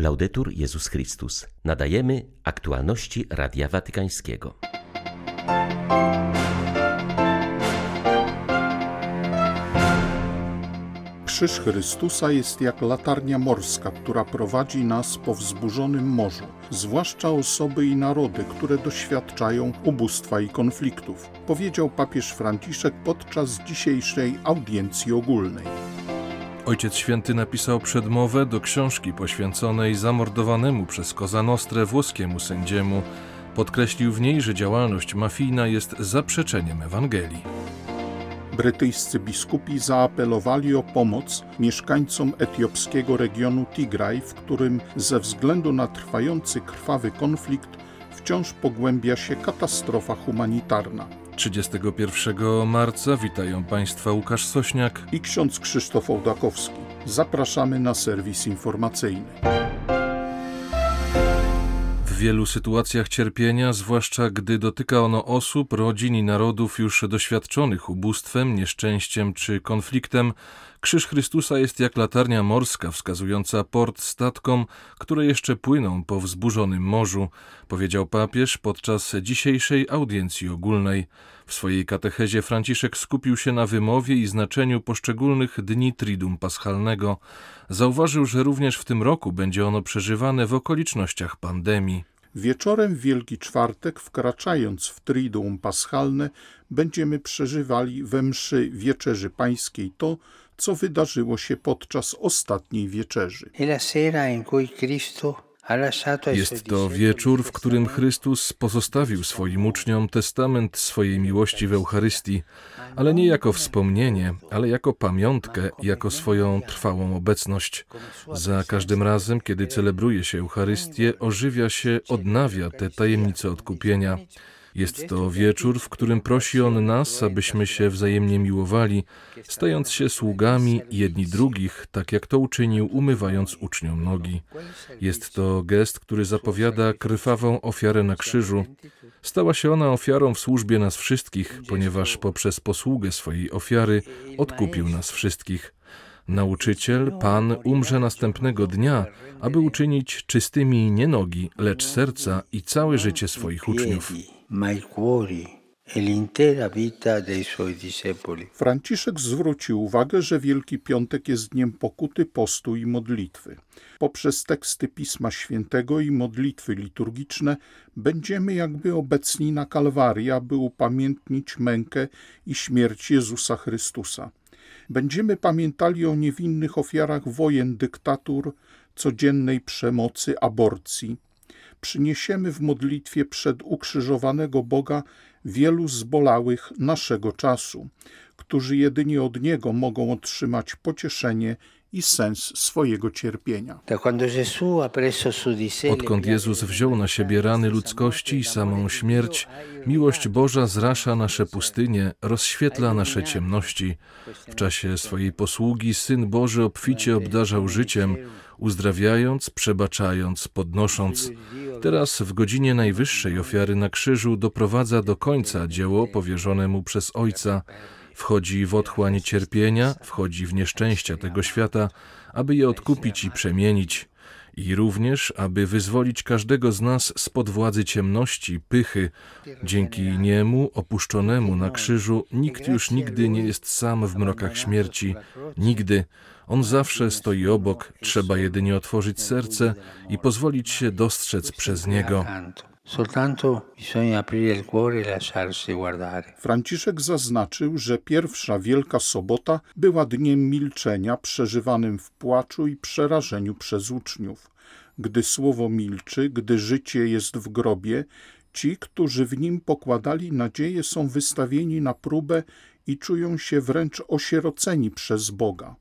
Laudetur Jezus Chrystus. Nadajemy aktualności Radia Watykańskiego. Krzyż Chrystusa jest jak latarnia morska, która prowadzi nas po wzburzonym morzu, zwłaszcza osoby i narody, które doświadczają ubóstwa i konfliktów, powiedział papież Franciszek podczas dzisiejszej audiencji ogólnej. Ojciec Święty napisał przedmowę do książki poświęconej zamordowanemu przez Koza Nostre włoskiemu sędziemu. Podkreślił w niej, że działalność mafijna jest zaprzeczeniem Ewangelii. Brytyjscy biskupi zaapelowali o pomoc mieszkańcom etiopskiego regionu Tigraj, w którym ze względu na trwający krwawy konflikt wciąż pogłębia się katastrofa humanitarna. 31 marca witają Państwa Łukasz Sośniak i ksiądz Krzysztof Ołdakowski. Zapraszamy na serwis informacyjny. W wielu sytuacjach cierpienia, zwłaszcza gdy dotyka ono osób, rodzin i narodów już doświadczonych ubóstwem, nieszczęściem czy konfliktem, Krzyż Chrystusa jest jak latarnia morska wskazująca port statkom, które jeszcze płyną po wzburzonym morzu, powiedział papież podczas dzisiejszej audiencji ogólnej. W swojej katechezie Franciszek skupił się na wymowie i znaczeniu poszczególnych dni Triduum Paschalnego. Zauważył, że również w tym roku będzie ono przeżywane w okolicznościach pandemii. Wieczorem w Wielki Czwartek, wkraczając w Triduum Paschalne, będziemy przeżywali we mszy Wieczerzy Pańskiej to, co wydarzyło się podczas ostatniej wieczerzy. Jest to wieczór, w którym Chrystus pozostawił swoim uczniom testament swojej miłości w Eucharystii, ale nie jako wspomnienie, ale jako pamiątkę, jako swoją trwałą obecność. Za każdym razem, kiedy celebruje się Eucharystię, ożywia się, odnawia te tajemnice odkupienia. Jest to wieczór, w którym prosi On nas, abyśmy się wzajemnie miłowali, stając się sługami jedni drugich, tak jak to uczynił, umywając uczniom nogi. Jest to gest, który zapowiada krwawą ofiarę na krzyżu. Stała się ona ofiarą w służbie nas wszystkich, ponieważ poprzez posługę swojej ofiary odkupił nas wszystkich. Nauczyciel, Pan, umrze następnego dnia, aby uczynić czystymi nie nogi, lecz serca i całe życie swoich uczniów ma i cuori e l'intera vita dei suoi discepoli. Franciszek zwrócił uwagę, że Wielki Piątek jest dniem pokuty, postu i modlitwy. Poprzez teksty Pisma Świętego i modlitwy liturgiczne będziemy jakby obecni na Kalwarii, aby upamiętnić mękę i śmierć Jezusa Chrystusa. Będziemy pamiętali o niewinnych ofiarach wojen, dyktatur, codziennej przemocy, aborcji, przyniesiemy w modlitwie przed ukrzyżowanego Boga wielu zbolałych naszego czasu, którzy jedynie od Niego mogą otrzymać pocieszenie i sens swojego cierpienia. Odkąd Jezus wziął na siebie rany ludzkości i samą śmierć, miłość Boża zrasza nasze pustynie, rozświetla nasze ciemności. W czasie swojej posługi Syn Boży obficie obdarzał życiem, uzdrawiając, przebaczając, podnosząc. Teraz w godzinie najwyższej ofiary na krzyżu doprowadza do końca dzieło powierzone mu przez Ojca. Wchodzi w otchłań cierpienia, wchodzi w nieszczęścia tego świata, aby je odkupić i przemienić i również, aby wyzwolić każdego z nas spod władzy ciemności, pychy. Dzięki niemu, opuszczonemu na krzyżu, nikt już nigdy nie jest sam w mrokach śmierci. Nigdy. On zawsze stoi obok, trzeba jedynie otworzyć serce i pozwolić się dostrzec przez niego. E Franciszek zaznaczył, że pierwsza Wielka Sobota była dniem milczenia przeżywanym w płaczu i przerażeniu przez uczniów. Gdy słowo milczy, gdy życie jest w grobie, ci, którzy w nim pokładali nadzieję, są wystawieni na próbę i czują się wręcz osieroceni przez Boga.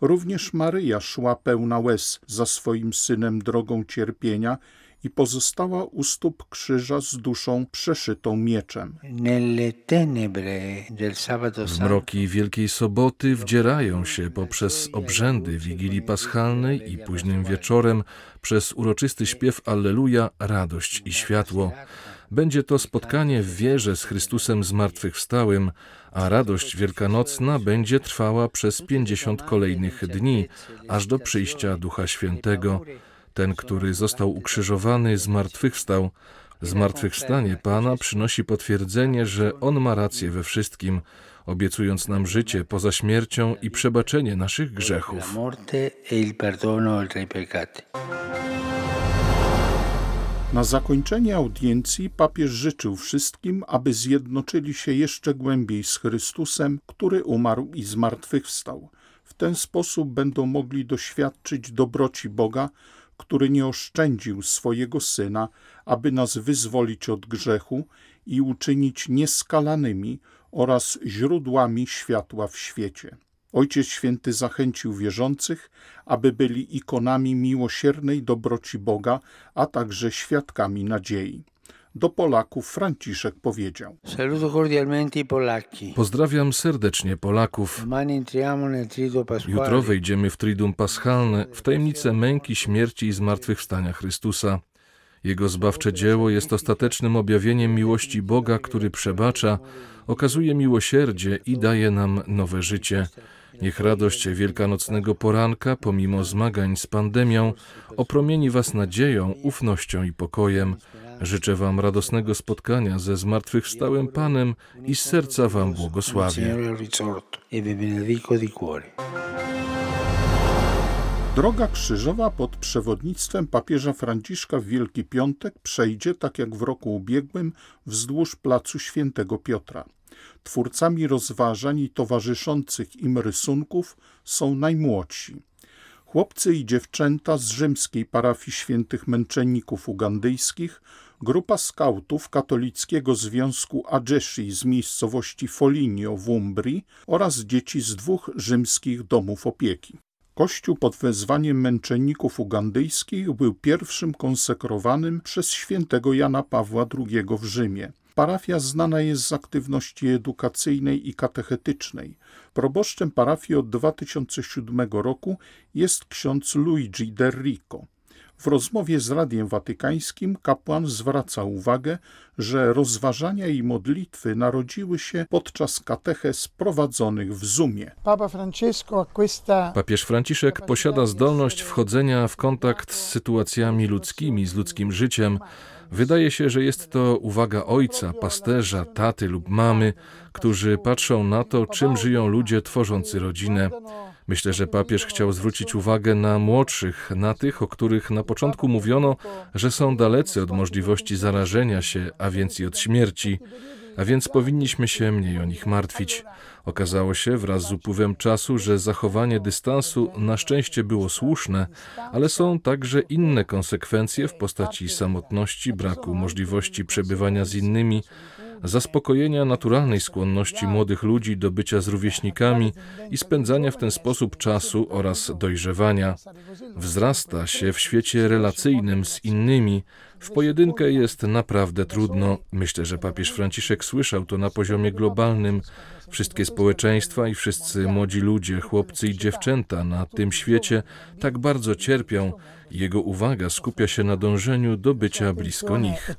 Również Maryja szła pełna łez za swoim synem drogą cierpienia i pozostała u stóp krzyża z duszą przeszytą mieczem. W mroki Wielkiej Soboty wdzierają się poprzez obrzędy Wigilii Paschalnej i późnym wieczorem przez uroczysty śpiew Alleluja radość i światło. Będzie to spotkanie w wierze z Chrystusem zmartwychwstałym, a radość wielkanocna będzie trwała przez pięćdziesiąt kolejnych dni, aż do przyjścia Ducha Świętego. Ten, który został ukrzyżowany, zmartwychwstał. Zmartwychwstanie Pana przynosi potwierdzenie, że On ma rację we wszystkim, obiecując nam życie poza śmiercią i przebaczenie naszych grzechów. Na zakończenie audiencji papież życzył wszystkim, aby zjednoczyli się jeszcze głębiej z Chrystusem, który umarł i zmartwychwstał. W ten sposób będą mogli doświadczyć dobroci Boga, który nie oszczędził swojego Syna, aby nas wyzwolić od grzechu i uczynić nieskalanymi oraz źródłami światła w świecie. Ojciec Święty zachęcił wierzących, aby byli ikonami miłosiernej dobroci Boga, a także świadkami nadziei. Do Polaków Franciszek powiedział: Pozdrawiam serdecznie Polaków. Jutro wejdziemy w Triduum Paschalne, w tajemnicę męki, śmierci i zmartwychwstania Chrystusa. Jego zbawcze dzieło jest ostatecznym objawieniem miłości Boga, który przebacza, okazuje miłosierdzie i daje nam nowe życie. Niech radość wielkanocnego poranka, pomimo zmagań z pandemią, opromieni Was nadzieją, ufnością i pokojem. Życzę Wam radosnego spotkania ze zmartwychwstałym Panem i z serca Wam błogosławię. Droga krzyżowa pod przewodnictwem papieża Franciszka w Wielki Piątek przejdzie, tak jak w roku ubiegłym, wzdłuż placu Świętego Piotra. Twórcami rozważań i towarzyszących im rysunków są najmłodsi. Chłopcy i dziewczęta z rzymskiej parafii świętych męczenników ugandyjskich, grupa skautów katolickiego związku Ajeshi z miejscowości Foligno w Umbrii oraz dzieci z dwóch rzymskich domów opieki. Kościół pod wezwaniem męczenników ugandyjskich był pierwszym konsekrowanym przez świętego Jana Pawła II w Rzymie. Parafia znana jest z aktywności edukacyjnej i katechetycznej. Proboszczem parafii od 2007 roku jest ksiądz Luigi Derrico. W rozmowie z Radiem Watykańskim kapłan zwraca uwagę, że rozważania i modlitwy narodziły się podczas katechez prowadzonych w Zoomie. Papież Franciszek posiada zdolność wchodzenia w kontakt z sytuacjami ludzkimi, z ludzkim życiem, Wydaje się, że jest to uwaga ojca, pasterza, taty lub mamy, którzy patrzą na to, czym żyją ludzie tworzący rodzinę. Myślę, że papież chciał zwrócić uwagę na młodszych, na tych, o których na początku mówiono, że są dalecy od możliwości zarażenia się, a więc i od śmierci a więc powinniśmy się mniej o nich martwić. Okazało się wraz z upływem czasu, że zachowanie dystansu na szczęście było słuszne, ale są także inne konsekwencje w postaci samotności, braku możliwości przebywania z innymi, zaspokojenia naturalnej skłonności młodych ludzi do bycia z rówieśnikami i spędzania w ten sposób czasu oraz dojrzewania. Wzrasta się w świecie relacyjnym z innymi, w pojedynkę jest naprawdę trudno. Myślę, że papież Franciszek słyszał to na poziomie globalnym. Wszystkie społeczeństwa i wszyscy młodzi ludzie, chłopcy i dziewczęta na tym świecie tak bardzo cierpią. Jego uwaga skupia się na dążeniu do bycia blisko nich.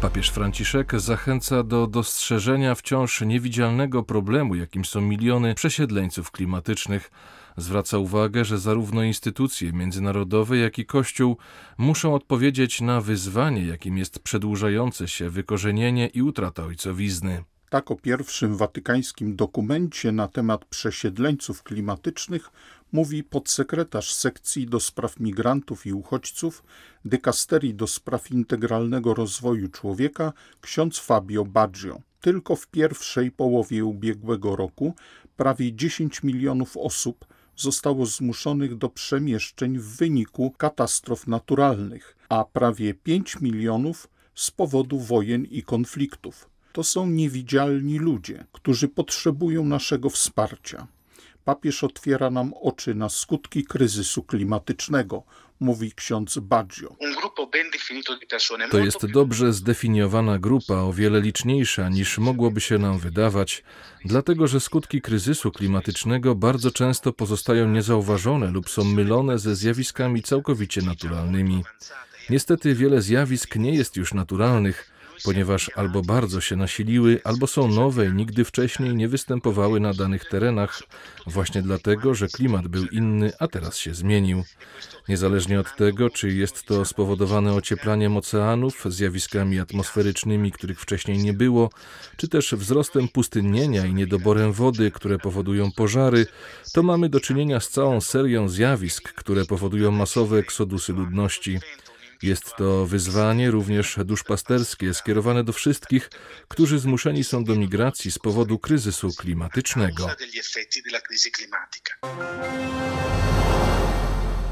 Papież Franciszek zachęca do dostrzeżenia wciąż niewidzialnego problemu, jakim są miliony przesiedleńców klimatycznych. Zwraca uwagę, że zarówno instytucje międzynarodowe, jak i Kościół muszą odpowiedzieć na wyzwanie, jakim jest przedłużające się wykorzenienie i utrata ojcowizny. Tak o pierwszym watykańskim dokumencie na temat przesiedleńców klimatycznych mówi podsekretarz sekcji do spraw migrantów i uchodźców dykasterii do spraw integralnego rozwoju człowieka ksiądz Fabio Baggio. Tylko w pierwszej połowie ubiegłego roku prawie 10 milionów osób zostało zmuszonych do przemieszczeń w wyniku katastrof naturalnych, a prawie 5 milionów z powodu wojen i konfliktów. To są niewidzialni ludzie, którzy potrzebują naszego wsparcia. Papież otwiera nam oczy na skutki kryzysu klimatycznego, mówi ksiądz Baggio. To jest dobrze zdefiniowana grupa, o wiele liczniejsza niż mogłoby się nam wydawać, dlatego że skutki kryzysu klimatycznego bardzo często pozostają niezauważone lub są mylone ze zjawiskami całkowicie naturalnymi. Niestety wiele zjawisk nie jest już naturalnych, ponieważ albo bardzo się nasiliły, albo są nowe i nigdy wcześniej nie występowały na danych terenach, właśnie dlatego, że klimat był inny, a teraz się zmienił. Niezależnie od tego, czy jest to spowodowane ocieplaniem oceanów, zjawiskami atmosferycznymi, których wcześniej nie było, czy też wzrostem pustynnienia i niedoborem wody, które powodują pożary, to mamy do czynienia z całą serią zjawisk, które powodują masowe eksodusy ludności. Jest to wyzwanie również duszpasterskie skierowane do wszystkich, którzy zmuszeni są do migracji z powodu kryzysu klimatycznego.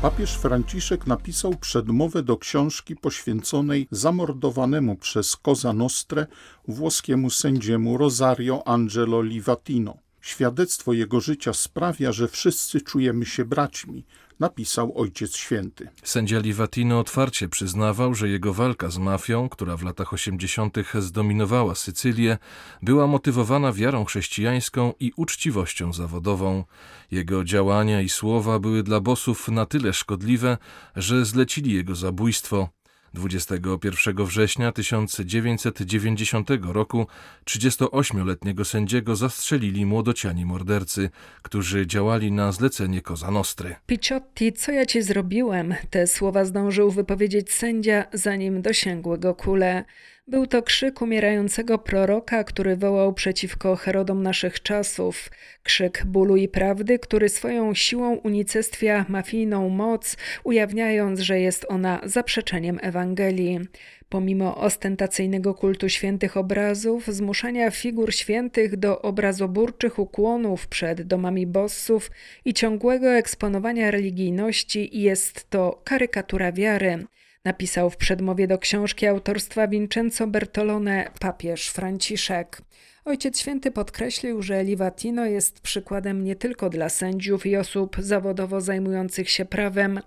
Papież Franciszek napisał przedmowę do książki poświęconej zamordowanemu przez Cosa Nostre włoskiemu sędziemu Rosario Angelo Livatino. Świadectwo jego życia sprawia, że wszyscy czujemy się braćmi, napisał Ojciec Święty. Sędzia Livatino otwarcie przyznawał, że jego walka z mafią, która w latach 80. zdominowała Sycylię, była motywowana wiarą chrześcijańską i uczciwością zawodową. Jego działania i słowa były dla bosów na tyle szkodliwe, że zlecili jego zabójstwo. 21 września 1990 roku 38-letniego sędziego zastrzelili młodociani mordercy, którzy działali na zlecenie Cosa Nostry. Picciotti, co ja ci zrobiłem? Te słowa zdążył wypowiedzieć sędzia, zanim dosięgły go kule. Był to krzyk umierającego proroka, który wołał przeciwko Herodom naszych czasów. Krzyk bólu i prawdy, który swoją siłą unicestwia mafijną moc, ujawniając, że jest ona zaprzeczeniem Ewangelii. Pomimo ostentacyjnego kultu świętych obrazów, zmuszania figur świętych do obrazoburczych ukłonów przed domami bossów i ciągłego eksponowania religijności, jest to karykatura wiary napisał w przedmowie do książki autorstwa Vincenzo Bertolone papież Franciszek. Ojciec Święty podkreślił, że Livatino jest przykładem nie tylko dla sędziów i osób zawodowo zajmujących się prawem,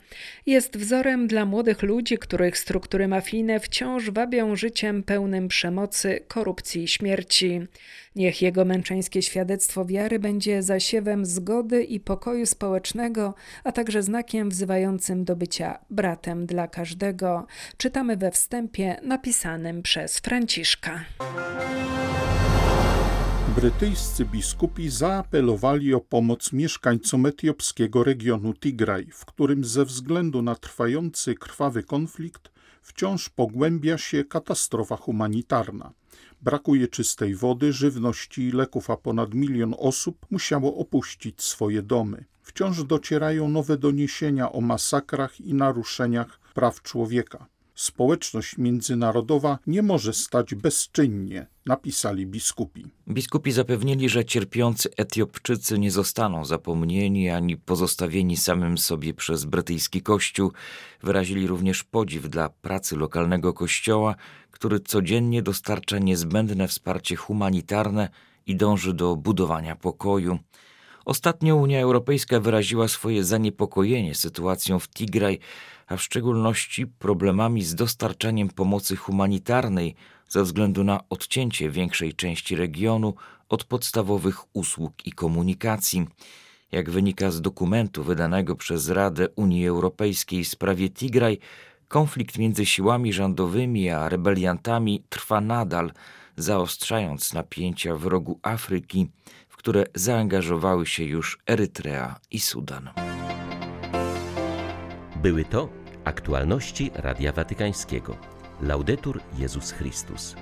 jest wzorem dla młodych ludzi, których struktury mafijne wciąż wabią życiem pełnym przemocy, korupcji i śmierci. Niech jego męczeńskie świadectwo wiary będzie zasiewem zgody i pokoju społecznego, a także znakiem wzywającym do bycia bratem dla każdego. Czytamy we wstępie napisanym przez Franciszka. Brytyjscy biskupi zaapelowali o pomoc mieszkańcom etiopskiego regionu Tigraj, w którym ze względu na trwający krwawy konflikt wciąż pogłębia się katastrofa humanitarna. Brakuje czystej wody, żywności i leków, a ponad milion osób musiało opuścić swoje domy. Wciąż docierają nowe doniesienia o masakrach i naruszeniach praw człowieka. Społeczność międzynarodowa nie może stać bezczynnie, napisali biskupi. Biskupi zapewnili, że cierpiący Etiopczycy nie zostaną zapomnieni ani pozostawieni samym sobie przez brytyjski kościół. Wyrazili również podziw dla pracy lokalnego kościoła, który codziennie dostarcza niezbędne wsparcie humanitarne i dąży do budowania pokoju. Ostatnio Unia Europejska wyraziła swoje zaniepokojenie sytuacją w Tigraj, a w szczególności problemami z dostarczaniem pomocy humanitarnej ze względu na odcięcie większej części regionu od podstawowych usług i komunikacji. Jak wynika z dokumentu wydanego przez Radę Unii Europejskiej w sprawie Tigraj, konflikt między siłami rządowymi a rebeliantami trwa nadal, zaostrzając napięcia w rogu Afryki, które zaangażowały się już Erytrea i Sudan. Były to aktualności Radia Watykańskiego. Laudetur Jezus Chrystus.